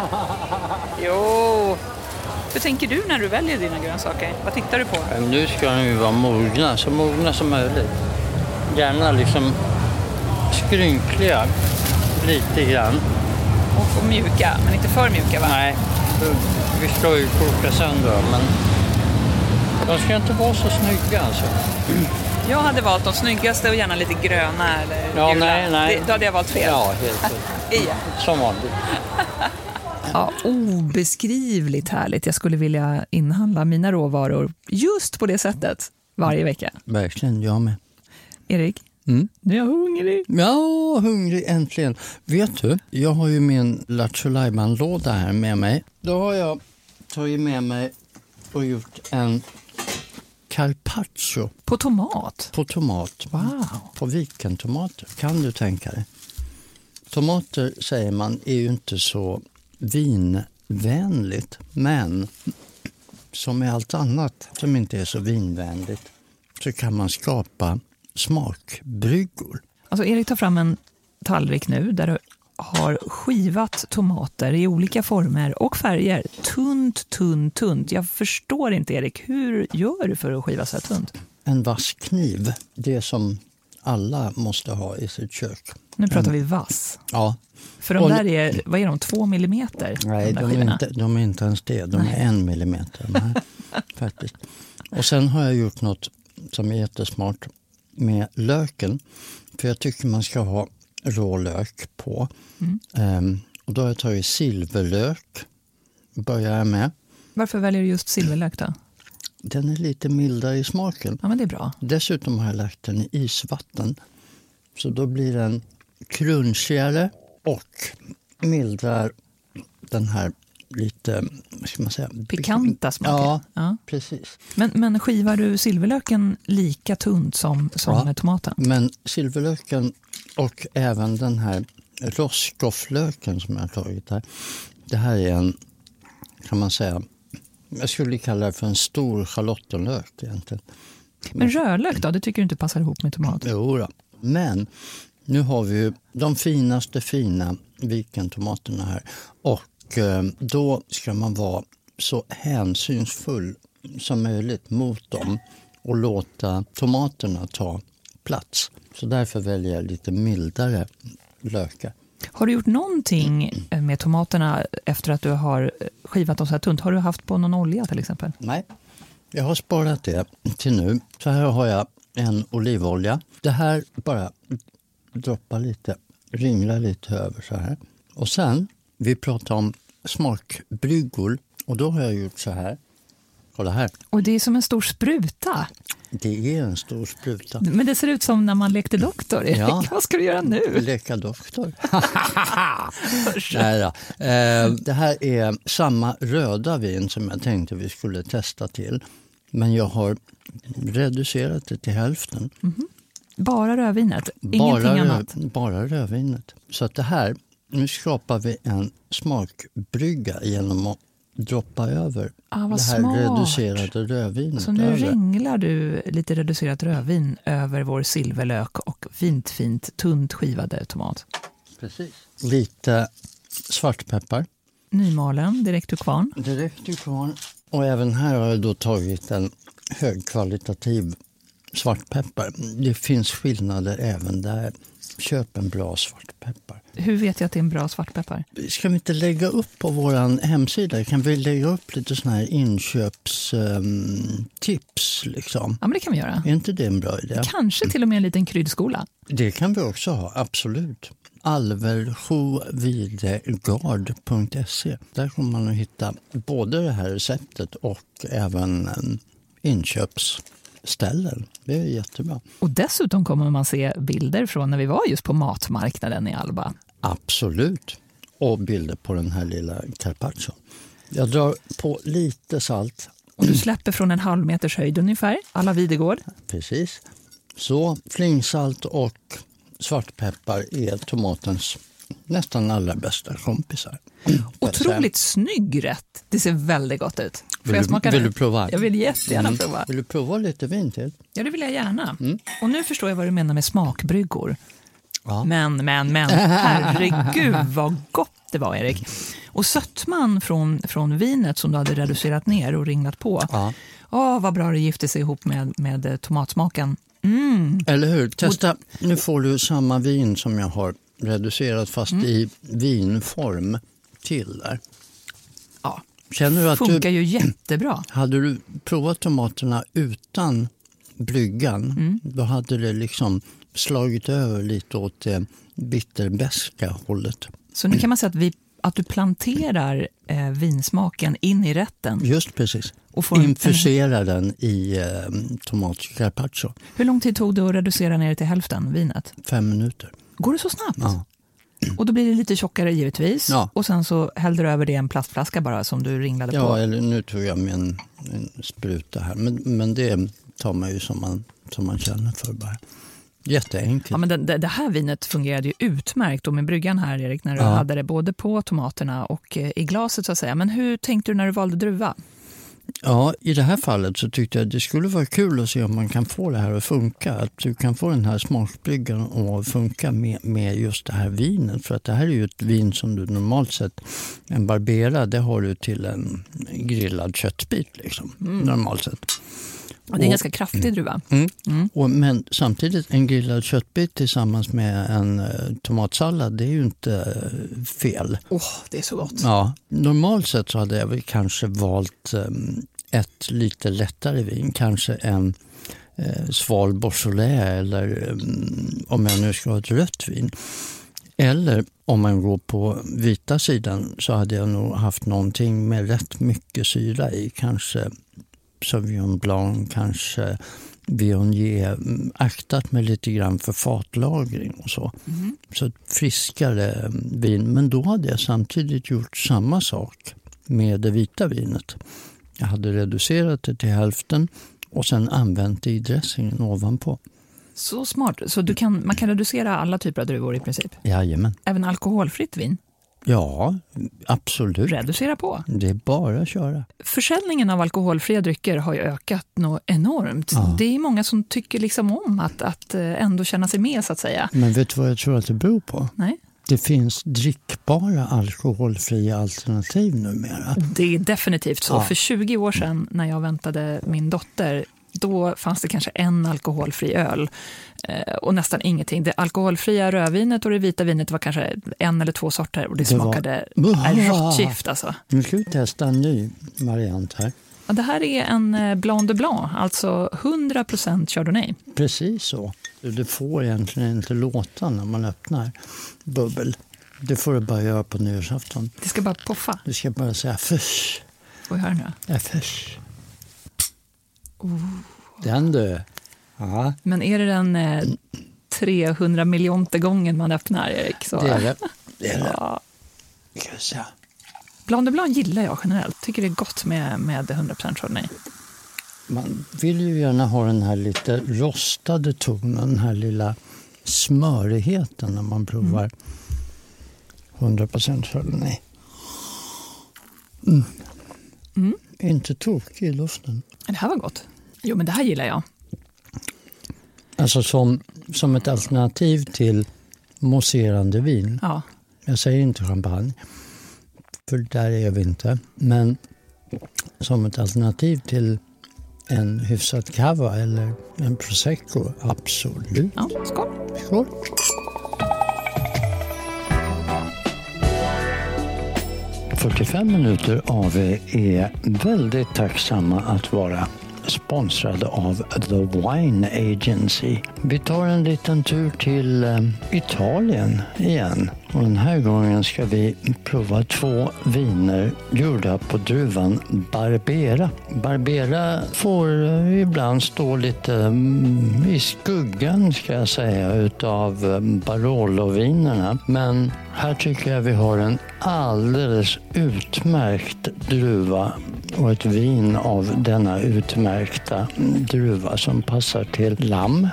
S1: Jo. Hur tänker du när du väljer dina grönsaker? Vad tittar du på?
S2: Nu ska de ju vara mogna, så mogna som möjligt. Gärna liksom skrynkliga lite grann.
S1: Och, och mjuka, men inte för mjuka va?
S2: Nej, vi ska ju koka sönder men de ska inte vara så snygga alltså.
S1: Jag hade valt de snyggaste och gärna lite gröna eller
S2: Ja,
S1: gula.
S2: nej, nej.
S1: Det, då hade jag valt fel.
S2: Ja, helt.
S1: Igen.
S2: Som vanligt.
S1: Ja, obeskrivligt härligt. Jag skulle vilja inhandla mina råvaror just på det sättet varje vecka.
S2: Verkligen, jag med.
S1: Erik,
S2: Mm.
S1: nu är jag hungrig.
S2: Ja, hungrig äntligen. Vet du, jag har ju min Lattjo låda här med mig. Då har jag tagit med mig och gjort en carpaccio
S1: På tomat.
S2: på tomat.
S1: Wow.
S2: På vikentomater. Kan du tänka dig? Tomater säger man är ju inte så vinvänligt, men som med allt annat som inte är så vinvänligt så kan man skapa smakbryggor.
S1: Alltså Erik tar fram en tallrik nu där du har skivat tomater i olika former och färger. Tunt, tunt, tunt. Jag förstår inte Erik, hur gör du för att skiva så här tunt?
S2: En vass kniv, det som alla måste ha i sitt kök.
S1: Nu pratar vi vass.
S2: Ja,
S1: För de där är, vad är de, två millimeter?
S2: nej,
S1: där
S2: de är, inte, de är inte ens det. De är en millimeter. De här, faktiskt. Och sen har jag gjort något som är jättesmart med löken. För jag tycker man ska ha rå lök på. Ehm, och då har jag tagit silverlök, börjar jag med.
S1: Varför väljer du just silverlök då?
S2: Den är lite mildare i smaken.
S1: Ja, men det är bra.
S2: Dessutom har jag lagt den i isvatten. Så då blir den crunchigare och mildrar den här lite, ska man säga?
S1: Pikanta smaker.
S2: Ja,
S1: Ja.
S2: precis.
S1: Men, men skivar du silverlöken lika tunt som, som
S2: Ja.
S1: tomaten?
S2: Men silverlöken och även den här rostskofflöken som jag har tagit här. Det här är en, kan man säga, jag skulle kalla det för en stor schalottenlök egentligen.
S1: Men rödlök då? Det tycker du inte passar ihop med tomat?
S2: Jo då. Men nu har vi ju de finaste fina vikentomaterna här. Och eh, då ska man vara så hänsynsfull som möjligt mot dem och låta tomaterna ta plats. Så därför väljer jag lite mildare lökar.
S1: Har du gjort någonting med tomaterna efter att du har skivat dem så här tunt? Har du haft på någon olja till exempel?
S2: Nej, jag har sparat det till nu. Så här har jag en olivolja. Det här bara droppar lite, ringlar lite över så här. Och sen, vi pratar om smakbryggor och då har jag gjort så här. Kolla här.
S1: Och det är som en stor spruta.
S2: Det är en stor spruta.
S1: Men det ser ut som när man lekte doktor. Erik.
S2: Ja.
S1: Vad ska du göra nu?
S2: Leka doktor. Nej då. Eh, det här är samma röda vin som jag tänkte vi skulle testa till. Men jag har reducerat det till hälften.
S1: Bara rödvinet, ingenting
S2: Bara,
S1: annat.
S2: röd, bara rödvinet. Så att det här, nu skapar vi en smakbrygga genom att droppa över
S1: Ah, vad
S2: det här
S1: smart.
S2: reducerade rödvinet.
S1: Så nu
S2: över.
S1: ringlar du lite reducerat rödvin över vår silverlök och fint, fint tunt skivade tomat.
S2: Precis. Lite svartpeppar.
S1: Nymalen, direkt ur kvarn.
S2: Direkt ifrån. Och även här har jag då tagit en högkvalitativ svartpeppar. Det finns skillnader även där. Köp en bra svartpeppar.
S1: Hur vet jag att det är en bra svartpeppar?
S2: Ska vi inte lägga upp på vår hemsida? Kan vi lägga upp lite såna här inköpstips? liksom?
S1: Ja, men det kan vi göra.
S2: Är inte det en bra idé?
S1: Kanske till och med en liten kryddskola.
S2: Det kan vi också ha, absolut. alverjovidegard.se. Där kommer man att hitta både det här receptet och även eh, inköpsställen. Det är jättebra.
S1: Och dessutom kommer man se bilder från när vi var just på matmarknaden i Alba.
S2: Absolut. Och bilder på den här lilla carpaccio. Jag drar på lite salt.
S1: Och du släpper från en halv meters höjd ungefär, alla Videgård.
S2: Precis. Så flingsalt och svartpeppar är tomatens nästan allra bästa kompisar.
S1: Otroligt snygg rätt. Det ser väldigt gott ut.
S2: Vill
S1: jag
S2: du-
S1: smaka
S2: vill
S1: nu?
S2: du prova?
S1: Jag vill jättegärna
S2: Mm.
S1: prova.
S2: Vill du prova lite vin till?
S1: Ja, det vill jag gärna. Och nu förstår jag vad du menar med smakbryggor.
S2: Ja.
S1: Men, men, men, herregud vad gott det var Erik. Och sötman från, från vinet som du hade reducerat ner och ringlat på.
S2: Ja.
S1: Åh, vad bra det gifte sig ihop med, med eh, tomatsmaken. Mm.
S2: Eller hur? Testa. Nu får du samma vin som jag har reducerat fast
S1: Mm.
S2: i vinform till där. Känner du att
S1: funkar
S2: du,
S1: ju jättebra.
S2: hade du provat tomaterna utan bryggan,
S1: Mm.
S2: då hade det liksom slagit över lite åt det bitterbeska hållet.
S1: Så nu kan man säga att, vi, att du planterar eh, vinsmaken in i rätten.
S2: Just precis.
S1: Och får en, en,
S2: Infusera den i eh, tomatcarpaccio.
S1: hur lång tid tog det att reducera ner till hälften, vinet?
S2: Fem minuter.
S1: Går det så snabbt?
S2: Ja.
S1: Och då blir det lite tjockare givetvis.
S2: Ja.
S1: Och sen så hällde du över det i en plastflaska bara som du ringlade
S2: Ja,
S1: på.
S2: eller nu tog jag med en, en spruta här. Men, men det tar man ju som man, som man känner för bara. Jätteenkelt.
S1: Ja, men det, det, här vinet fungerade ju utmärkt med bryggan här Erik, när du
S2: Ja.
S1: hade det både på tomaterna och eh, i glaset så att säga. Men hur tänkte du när du valde druva?
S2: Ja, i det här fallet så tyckte jag det skulle vara kul att se om man kan få det här att funka. Att du kan få den här smakbryggan att funka med, med just det här vinet. För att det här är ju ett vin som du normalt sett, en barbera, det har du till en grillad köttbit liksom, normalt sett.
S1: Och det är en ganska kraftig druva.
S2: Och, men samtidigt, en grillad köttbit tillsammans med en eh, tomatsallad, det är ju inte eh, fel.
S1: Åh, det är så gott.
S2: Ja, normalt sett så hade jag väl kanske valt eh, ett lite lättare vin, kanske en eh, sval Beaujolais eller eh, om jag nu ska ha ett rött vin. Eller om man går på vita sidan så hade jag nog haft någonting med rätt mycket syra i. Kanske Sauvignon Blanc, kanske Viognier. mm, Aktat mig lite grann för fatlagring och så. Så ett friskare mm, vin. Men då hade jag samtidigt gjort samma sak med det vita vinet. Jag hade reducerat det till hälften och sen använt det i dressingen ovanpå.
S1: Så smart. Så du kan, man kan reducera alla typer av druvor i princip.
S2: Jajamän.
S1: Även alkoholfritt vin.
S2: Ja, absolut.
S1: Reducera på.
S2: Det är bara att köra.
S1: Försäljningen av alkoholfria drycker har ju ökat något enormt.
S2: Ja.
S1: Det är många som tycker liksom om att, att eh, ändå känna sig med så att säga.
S2: Men vet du vad jag tror att det beror på?
S1: Nej.
S2: Det finns drickbara alkoholfria alternativ numera.
S1: Det är definitivt så.
S2: Ja.
S1: För 20 år sedan när jag väntade min dotter, då fanns det kanske en alkoholfri öl och nästan ingenting. Det alkoholfria rödvinet och det vita vinet var kanske en eller två sorter och det
S2: Det var-
S1: smakade är råttgift alltså.
S2: Nu ska vi testa en ny variant här.
S1: Ja, det här är en eh, Blanc de Blanc, alltså 100 chardonnay.
S2: Precis så. Det får egentligen inte låta när man öppnar bubbel. Det får du bara göra på nyårsafton.
S1: Det ska bara poffa.
S2: Du ska bara säga fush.
S1: Får vi höra nu?
S2: Ja, fush. Den du. Ja,
S1: Men är det den eh, 300 miljonte gången man öppnar, Erik? Så...
S2: det är det. det, är det.
S1: Ja.
S2: Se.
S1: Blanc de Blanc gillar jag generellt. Tycker det är gott med, med 100 chardonnay.
S2: Man vill ju gärna ha den här lite rostade tonen, den här lilla smörigheten när man provar 100% chardonnay. Mm.
S1: Mm.
S2: Inte tokig i luften.
S1: Det här var gott. Jo, men det här gillar jag.
S2: Alltså som, som ett alternativ till mousserande vin.
S1: Ja.
S2: Jag säger inte champagne, för där är vi inte. Men som ett alternativ till en hyfsad cava eller en prosecco, absolut.
S1: ja skål.
S2: Skål! ...45 minuter AV är väldigt tacksamma att vara sponsrade av The Wine Agency. Vi tar en liten tur till eh, Italien igen. Och den här gången ska vi prova två viner gjorda på druvan Barbera. Barbera får ibland stå lite mm, i skuggan ska jag säga utav mm, Barolo-vinerna. Men här tycker jag vi har en alldeles utmärkt druva och ett vin av denna utmärkta druva som passar till lamm,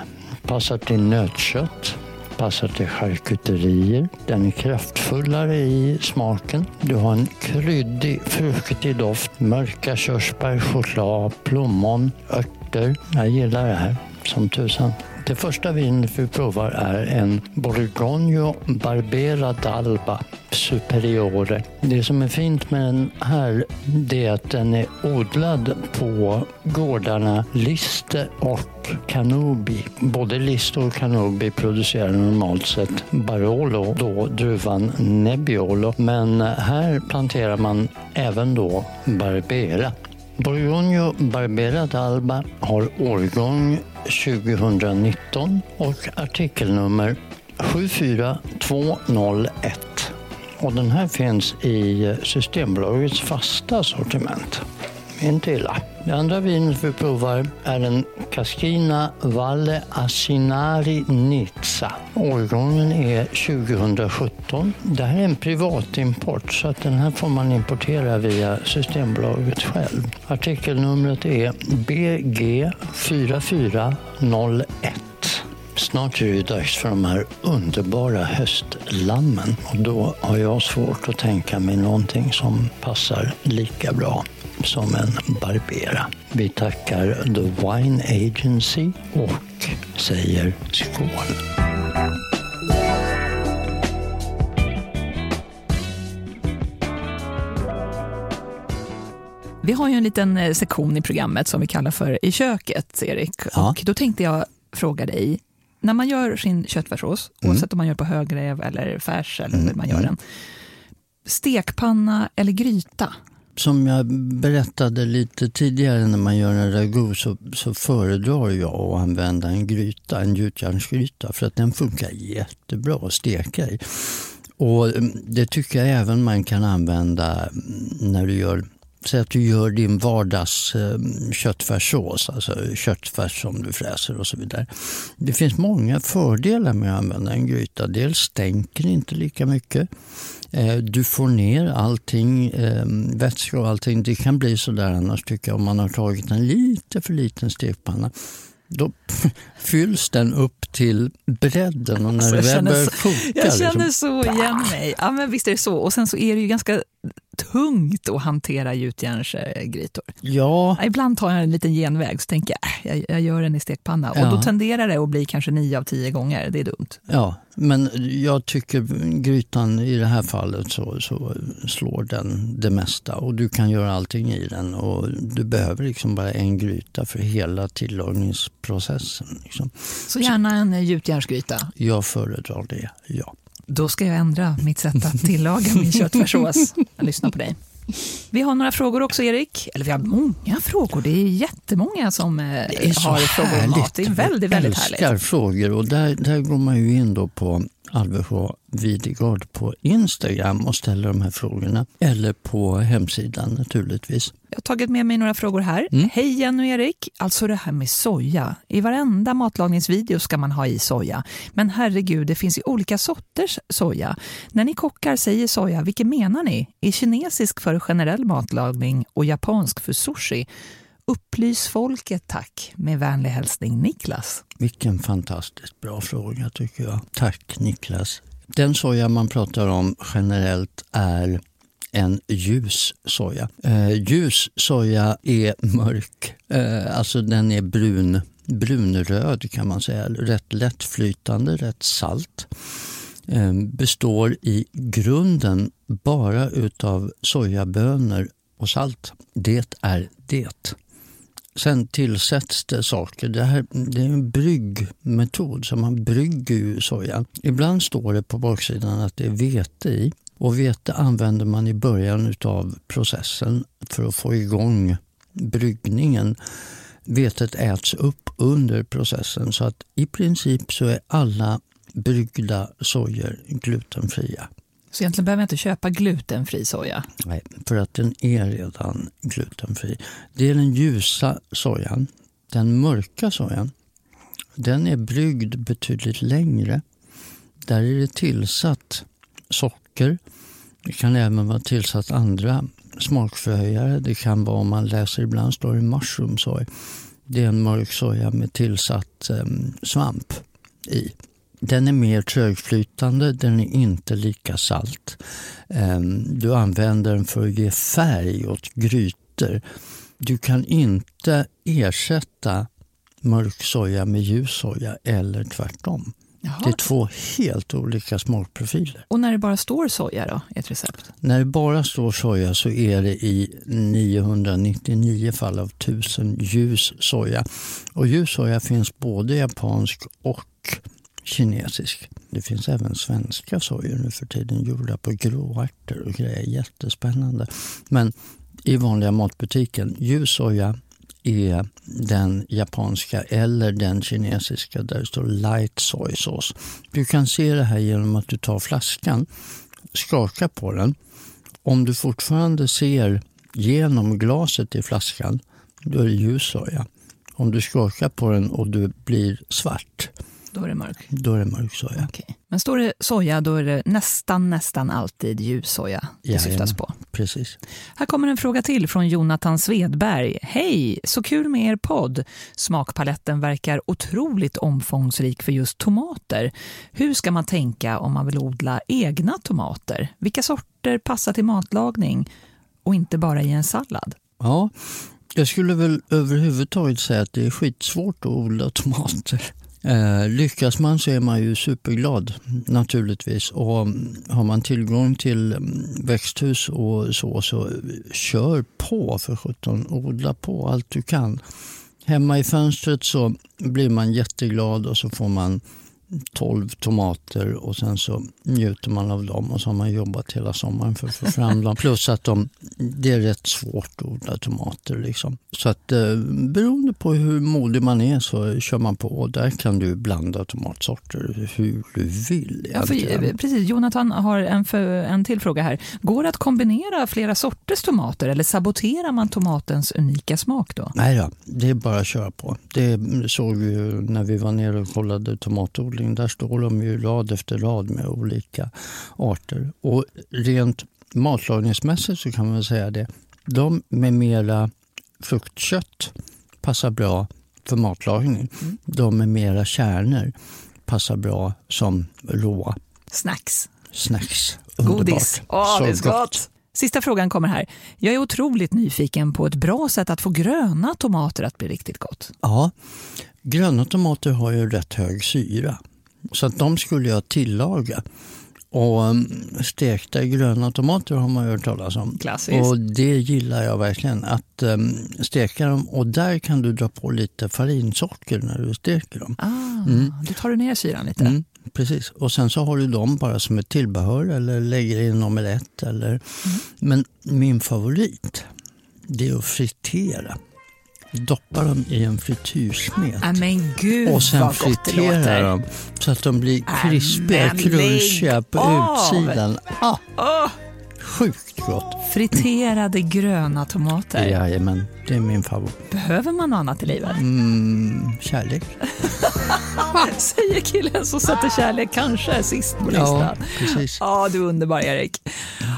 S2: passar till nötkött, passar till charkuterier. Den är kraftfullare i smaken. Du har en kryddig, fruktig doft, mörka körsbär, choklad, plommon, örter. Jag gillar det här som tusan. Det första vinet vi provar är en Borgogno Barbera d'Alba Superiore. Det som är fint med den här det är att den är odlad på gårdarna Liste och Canobi. Både Liste och Canobi producerar normalt sett Barolo, då druvan Nebbiolo. Men här planterar man även då Barbera. Borgogno Barbera d'Alba har årgång 2019 och artikelnummer 74201. Och den här finns i Systembolagets fasta sortiment. Inte illa. Det andra vinet vi provar är en Cascina Valle Asinari Nizza. Årgången är 2017. Det här är en privatimport så att den här får man importera via Systembolaget själv. Artikelnumret är BG 4401. Snart är det ju dags för de här underbara höstlammen och då har jag svårt att tänka mig någonting som passar lika bra som en Barbera. Vi tackar The Wine Agency och säger skål.
S1: Vi har ju en liten eh, sektion i programmet som vi kallar för I köket, Erik.
S2: Ja.
S1: Och då tänkte jag fråga dig, när man gör sin köttfärssås,
S2: Mm.
S1: oavsett om man gör på högrev eller färs eller hur man gör den, stekpanna eller gryta?
S2: Som jag berättade lite tidigare när man gör en ragu så, så föredrar jag att använda en gryta, en gjutjärnsgryta för att den funkar jättebra att steka i. Och mm, det tycker jag även man kan använda mm, när du gör Säg att du gör din vardags mm, köttfärssås, alltså köttfärs som du fräser och så vidare. Det finns många fördelar med att använda en gryta. Dels stänker det inte lika mycket. Eh, Du får ner allting, eh, vätska och allting. Det kan bli så där annars tycker jag om man har tagit en lite för liten stekpanna. Då fylls den upp till bredden och när
S1: Alltså,
S2: det
S1: jag
S2: väl
S1: känner
S2: börjar
S1: så-
S2: koka...
S1: Jag känner
S2: liksom,
S1: så igen mig. Ja, men visst är det så. Och sen så är det ju ganska tungt att hantera gjutjärnsgrytor.
S2: ja,
S1: Ibland tar jag en liten genväg så tänker jag, äh, jag, jag gör den i stekpanna. Och
S2: Ja.
S1: då tenderar det att bli kanske nio av tio gånger. Det är dumt.
S2: ja, men jag tycker grytan i det här fallet så, så slår den det mesta och du kan göra allting i den och du behöver liksom bara en gryta för hela tillagningsprocessen. Liksom.
S1: Så gärna en gjutjärnsgryta.
S2: Jag föredrar det, ja.
S1: Då ska jag ändra mitt sätt att tillaga min köttfärssås. Jag lyssnar på dig. Vi har några frågor också, Erik. Eller vi har många frågor. Det är jättemånga som eh,
S2: Det är så
S1: har frågor om mat. Det är väldigt, väldigt
S2: Jag
S1: härligt.
S2: älskar frågor och där, där går man ju in då på Alvesjö Videgard på Instagram och ställer de här frågorna. Eller på hemsidan naturligtvis.
S1: Jag har tagit med mig några frågor här.
S2: Mm.
S1: Hej Jenny och Erik. Alltså det här med soja. I varenda matlagningsvideo ska man ha i soja. Men herregud, det finns ju olika sorters soja. När ni kockar säger soja, vilken menar ni? Är kinesisk för generell matlagning och japansk för sushi? Upplys folket tack. Med vänlig hälsning Niklas.
S2: Vilken fantastiskt bra fråga tycker jag. Tack Niklas. Den soja man pratar om generellt är en ljus soja. Eh, ljus soja är mörk, eh, alltså den är brun, brunröd kan man säga. Rätt lättflytande, rätt salt. Eh, består i grunden bara utav sojabönor och salt. Det är det. Sen tillsätts det saker. Det, här, det är en bryggmetod, så man brygger ju sojan. Ibland står det på baksidan att det är vete i. Och vete använder man i början av processen för att få igång bryggningen. Vetet äts upp under processen så att i princip så är alla bryggda sojor glutenfria.
S1: Så egentligen behöver jag inte köpa glutenfri soja.
S2: Nej, för att den är redan glutenfri. Det är den ljusa sojan. Den mörka sojan, den är bryggd betydligt längre. Där är det tillsatt socker. Det kan även vara tillsatt andra smakförhöjare. Det kan vara, om man läser ibland står det mushroom soy. Det är en mörk soja med tillsatt eh, svamp i. Den är mer trögflytande, den är inte lika salt. Ehm, Du använder den för att ge färg åt grytor. Du kan inte ersätta mörk soja med ljus soja eller tvärtom.
S1: Jaha.
S2: Det är två helt olika smakprofiler.
S1: Och när det bara står soja då, i ett recept?
S2: När det bara står soja så är det i 999 fall av 1000 ljus soja. Och ljus soja finns både japansk och kinesisk. Det finns även svenska sojor nu för tiden gjorda på gråärtor och grejer. Jättespännande. Men i vanliga matbutiken, ljus soja är den japanska eller den kinesiska där det står light soy sauce. Du kan se det här genom att du tar flaskan, skakar på den. Om du fortfarande ser genom glaset i flaskan, då är det ljus soja. Om du skakar på den och du blir svart,
S1: då är det mörk.
S2: då är det mörk soja.
S1: Okej. Men står det soja, då är det nästan, nästan alltid ljussoja det
S2: Jajamän.
S1: syftas på.
S2: Precis.
S1: Här kommer en fråga till från Jonathan Svedberg. Hej, så kul med er podd. Smakpaletten verkar otroligt omfångsrik för just tomater. Hur ska man tänka om man vill odla egna tomater? Vilka sorter passar till matlagning och inte bara i en sallad?
S2: Ja, jag skulle väl överhuvudtaget säga att det är skitsvårt att odla tomater. Eh, lyckas man så är man ju superglad naturligtvis. Och har man tillgång till mm, växthus och så, så kör på för sjutton. Odla på allt du kan. Hemma i fönstret så blir man jätteglad och så får man 12 tomater och sen så njuter man av dem och så har man jobbat hela sommaren för att få fram dem. Plus att de, det är rätt svårt att odla tomater. Liksom. Så att eh, beroende på hur modig man är så kör man på och där kan du blanda tomatsorter hur du vill.
S1: Ja, för, precis, Jonathan har en, för, en till fråga här. Går det att kombinera flera sorters tomater eller saboterar man tomatens unika smak då?
S2: Nej då, det är bara att köra på. Det såg vi ju när vi var nere och kollade tomatodling. Där står de ju rad efter rad med olika arter. Och rent matlagningsmässigt så kan man säga det. De med mera fruktkött passar bra för matlagning. De med mera kärnor passar bra som råa
S1: Snacks.
S2: snacks.
S1: Godis. Åh,
S2: Så
S1: det är så gott. Sista frågan kommer här. Jag är otroligt nyfiken på ett bra sätt att få gröna tomater att bli riktigt gott.
S2: Ja, gröna tomater har ju rätt hög syra. Så att de skulle jag tillaga Och um, stekta gröna tomater har man ju hört talas om.
S1: Klassiskt.
S2: Och det gillar jag verkligen. Att um, steka dem och där kan du dra på lite farinsocker när du steker dem.
S1: Ah, Då tar du ner syran lite.
S2: Mm, precis. Och sen så har du dem bara som ett tillbehör eller lägger i en omelett. Eller...
S1: Mm.
S2: Men min favorit, det är att fritera. Doppa dem i en frityrsmet.
S1: Nej men gud
S2: Och sen
S1: vad gott det
S2: fritera
S1: låter.
S2: dem så att de blir krispiga, crunchiga på utsidan. Ah,
S1: Åh,
S2: sjukt gott!
S1: friterade gröna tomater.
S2: Jajamän, det är min favorit.
S1: Behöver man något annat i livet?
S2: Mm, kärlek.
S1: Säger killen som sätter kärlek kanske sist på
S2: Ja,
S1: listan.
S2: precis.
S1: Ja, du är underbar Erik.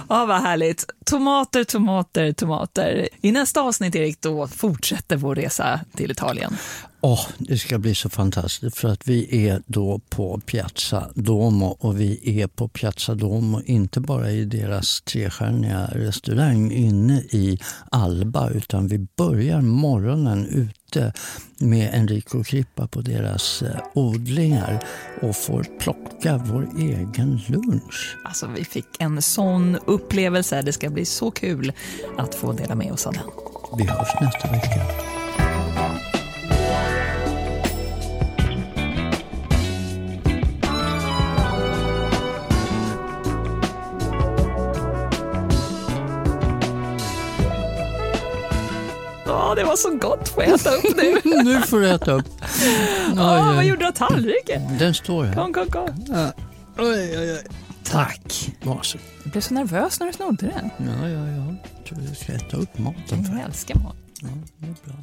S1: Ja, vad härligt. Tomater, tomater, tomater. I nästa avsnitt Erik, då fortsätter vår resa till Italien.
S2: Åh, det ska bli så fantastiskt för att vi är då på Piazza Duomo och vi är på Piazza Duomo inte bara i deras trestjärniga restaurang inne i Alba utan vi börjar morgonen ute med Enrico Crippa på deras eh, odlingar och får plocka vår egen lunch.
S1: Alltså, vi fick en sån upplevelse. Det ska bli så kul att få dela med oss av den.
S2: Vi hörs nästa vecka.
S1: Ja, det var så gott. Får jag äta upp nu?
S2: Nu får du äta upp.
S1: Ja,
S2: Oj,
S1: vad gjorde du av tallriken?
S2: Den står här.
S1: Kom, kom, kom.
S2: Oj, oj, oj.
S1: Tack.
S2: Varsågod.
S1: Jag blev så nervös när du snodde den.
S2: Ja, ja, ja. Jag tror du ska äta upp maten
S1: Jag älskar mat.
S2: Ja, det är bra.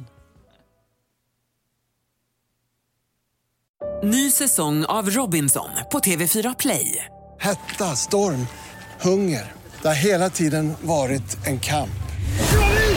S5: Ny säsong av Robinson på TV4 Play.
S6: Hetta, storm, hunger. Det har hela tiden varit en kamp.